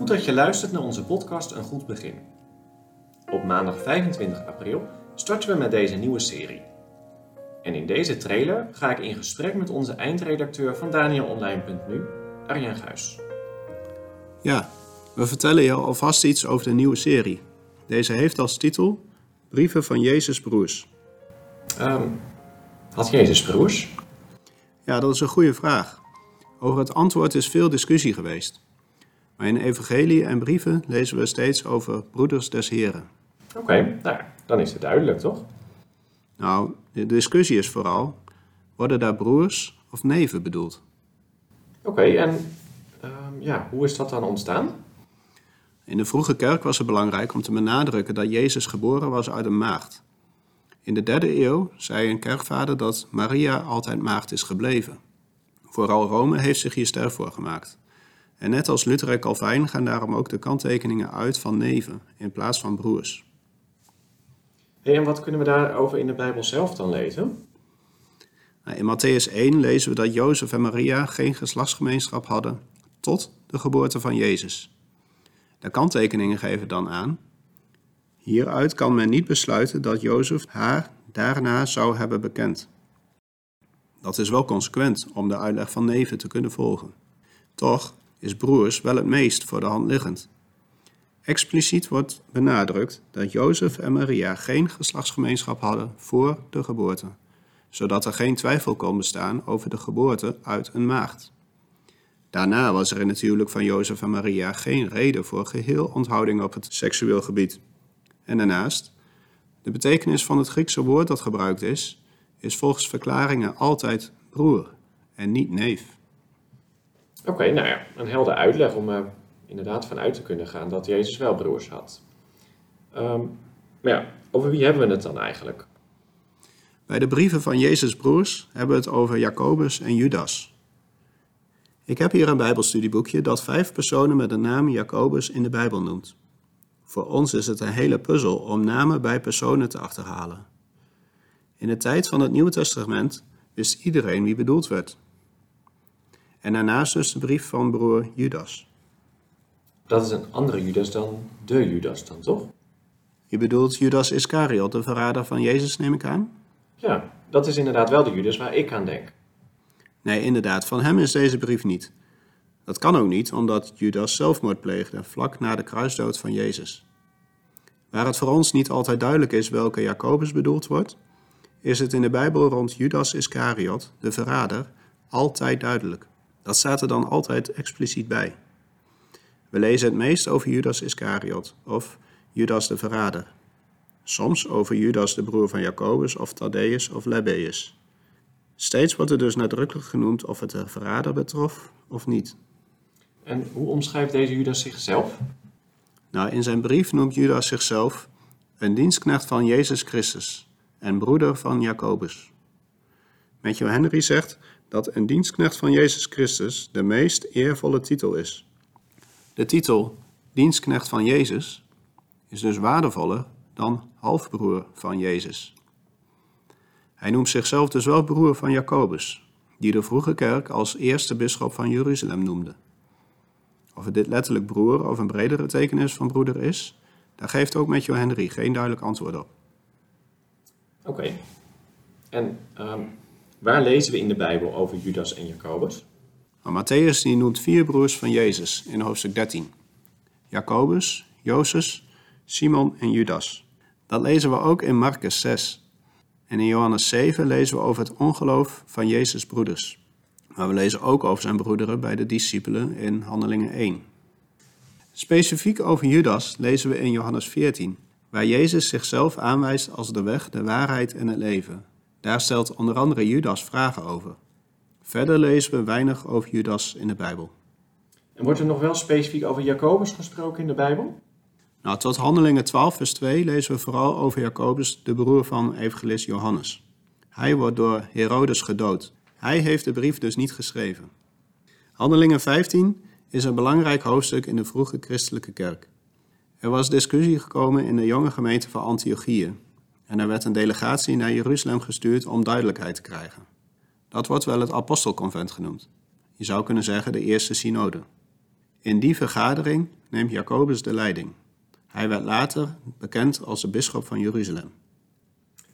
Goed dat je luistert naar onze podcast Een Goed Begin. Op maandag 25 april starten we met deze nieuwe serie. En in deze trailer ga ik in gesprek met onze eindredacteur van DanielOnline.nu, Arjen Guis. Ja, we vertellen je alvast iets over de nieuwe serie. Deze heeft als titel Brieven van Jezus Broers. Ehm, had Jezus broers? Ja, dat is een goede vraag. Over het antwoord is veel discussie geweest. Maar in evangelie en brieven lezen we steeds over broeders des Heren. Oké, nou, dan is het duidelijk, toch? Nou, de discussie is vooral, worden daar broers of neven bedoeld? Oké, en ehm, ja, hoe is dat dan ontstaan? In de vroege kerk was het belangrijk om te benadrukken dat Jezus geboren was uit een maagd. In de derde eeuw zei een kerkvader dat Maria altijd maagd is gebleven. Vooral Rome heeft zich hier sterk voor gemaakt. En net als Luther en Calvijn gaan daarom ook de kanttekeningen uit van neven in plaats van broers. Hey, en wat kunnen we daarover in de Bijbel zelf dan lezen? Nou, in Matthäus 1 lezen we dat Jozef en Maria geen geslachtsgemeenschap hadden tot de geboorte van Jezus. De kanttekeningen geven dan aan. Hieruit kan men niet besluiten dat Jozef haar daarna zou hebben bekend. Dat is wel consequent om de uitleg van neven te kunnen volgen. Toch is broers wel het meest voor de hand liggend. Expliciet wordt benadrukt dat Jozef en Maria geen geslachtsgemeenschap hadden voor de geboorte, zodat er geen twijfel kon bestaan over de geboorte uit een maagd. Daarna was er in het huwelijk van Jozef en Maria geen reden voor geheel onthouding op het seksueel gebied. En daarnaast, de betekenis van het Griekse woord dat gebruikt is, is volgens verklaringen altijd broer en niet neef. Oké, nou ja, een helder uitleg om er inderdaad vanuit te kunnen gaan dat Jezus wel broers had. Ehm, maar ja, over wie hebben we het dan eigenlijk? Bij de brieven van Jezus' broers hebben we het over Jacobus en Judas. Ik heb hier een Bijbelstudieboekje dat vijf personen met de naam Jacobus in de Bijbel noemt. Voor ons is het een hele puzzel om namen bij personen te achterhalen. In de tijd van het Nieuwe Testament wist iedereen wie bedoeld werd. En daarnaast dus de brief van broer Judas. Dat is een andere Judas dan de Judas dan, toch? Je bedoelt Judas Iscariot, de verrader van Jezus, neem ik aan? Ja, dat is inderdaad wel de Judas waar ik aan denk. Nee, inderdaad, van hem is deze brief niet. Dat kan ook niet, omdat Judas zelfmoord pleegde vlak na de kruisdood van Jezus. Waar het voor ons niet altijd duidelijk is welke Jacobus bedoeld wordt, is het in de Bijbel rond Judas Iscariot, de verrader, altijd duidelijk. Dat staat er dan altijd expliciet bij. We lezen het meest over Judas Iscariot of Judas de verrader. Soms over Judas de broer van Jacobus of Thaddeus of Lebbeus. Steeds wordt er dus nadrukkelijk genoemd of het de verrader betrof of niet. En hoe omschrijft deze Judas zichzelf? Nou, in zijn brief noemt Judas zichzelf een dienstknecht van Jezus Christus en broeder van Jacobus. Matthew Henry zegt dat een dienstknecht van Jezus Christus de meest eervolle titel is. De titel dienstknecht van Jezus is dus waardevoller dan halfbroer van Jezus. Hij noemt zichzelf dus wel broer van Jacobus, die de vroege kerk als eerste bisschop van Jeruzalem noemde. Of het dit letterlijk broer of een bredere tekenis van broeder is, daar geeft ook Matthew Henry geen duidelijk antwoord op. Oké. En ehm, waar lezen we in de Bijbel over Judas en Jacobus? Matthäus die noemt vier broers van Jezus in hoofdstuk 13. Jacobus, Jozef, Simon en Judas. Dat lezen we ook in Marcus 6. En in Johannes 7 lezen we over het ongeloof van Jezus' broeders. Maar we lezen ook over zijn broederen bij de discipelen in Handelingen 1. Specifiek over Judas lezen we in Johannes 14, waar Jezus zichzelf aanwijst als de weg, de waarheid en het leven. Daar stelt onder andere Judas vragen over. Verder lezen we weinig over Judas in de Bijbel. En wordt er nog wel specifiek over Jacobus gesproken in de Bijbel? Nou, tot Handelingen 12, vers 2 lezen we vooral over Jacobus, de broer van evangelist Johannes. Hij wordt door Herodes gedood. Hij heeft de brief dus niet geschreven. Handelingen 15 is een belangrijk hoofdstuk in de vroege christelijke kerk. Er was discussie gekomen in de jonge gemeente van Antiochië en er werd een delegatie naar Jeruzalem gestuurd om duidelijkheid te krijgen. Dat wordt wel het apostelconvent genoemd. Je zou kunnen zeggen de eerste synode. In die vergadering neemt Jacobus de leiding. Hij werd later bekend als de bisschop van Jeruzalem.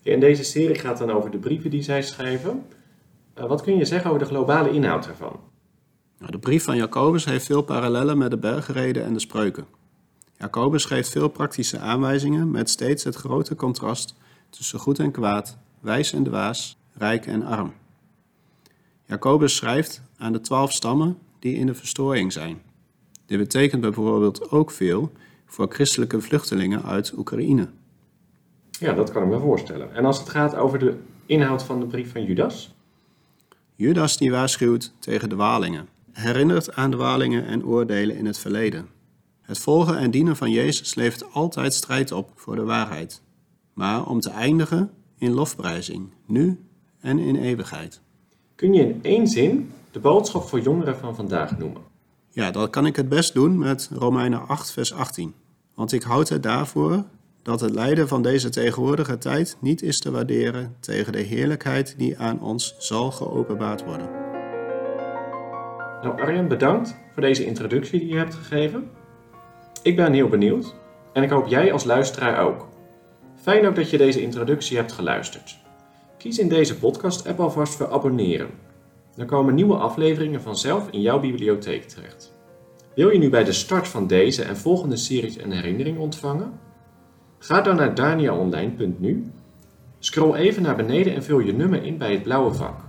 In deze serie gaat het dan over de brieven die zij schrijven. Uh, wat kun je zeggen over de globale inhoud ervan? Nou, de brief van Jacobus heeft veel parallellen met de bergreden en de spreuken. Jacobus geeft veel praktische aanwijzingen met steeds het grote contrast tussen goed en kwaad, wijs en dwaas, rijk en arm. Jacobus schrijft aan de twaalf stammen die in de verstoring zijn. Dit betekent bijvoorbeeld ook veel voor christelijke vluchtelingen uit Oekraïne. Ja, dat kan ik me voorstellen. En als het gaat over de inhoud van de brief van Judas? Judas die waarschuwt tegen de walingen, herinnert aan de walingen en oordelen in het verleden. Het volgen en dienen van Jezus levert altijd strijd op voor de waarheid, maar om te eindigen in lofprijzing, nu en in eeuwigheid. Kun je in één zin de boodschap voor jongeren van vandaag noemen? Ja, dat kan ik het best doen met Romeinen 8, vers 18. Want ik houd het daarvoor dat het lijden van deze tegenwoordige tijd niet is te waarderen tegen de heerlijkheid die aan ons zal geopenbaard worden. Nou, Arjen, bedankt voor deze introductie die je hebt gegeven. Ik ben heel benieuwd en ik hoop jij als luisteraar ook. Fijn ook dat je deze introductie hebt geluisterd. Kies in deze podcast-app alvast voor abonneren. Dan komen nieuwe afleveringen vanzelf in jouw bibliotheek terecht. Wil je nu bij de start van deze en volgende series een herinnering ontvangen? Ga dan naar daniaonline.nu, scroll even naar beneden en vul je nummer in bij het blauwe vak.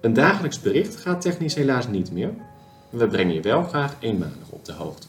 Een dagelijks bericht gaat technisch helaas niet meer, maar we brengen je wel graag eenmalig op de hoogte.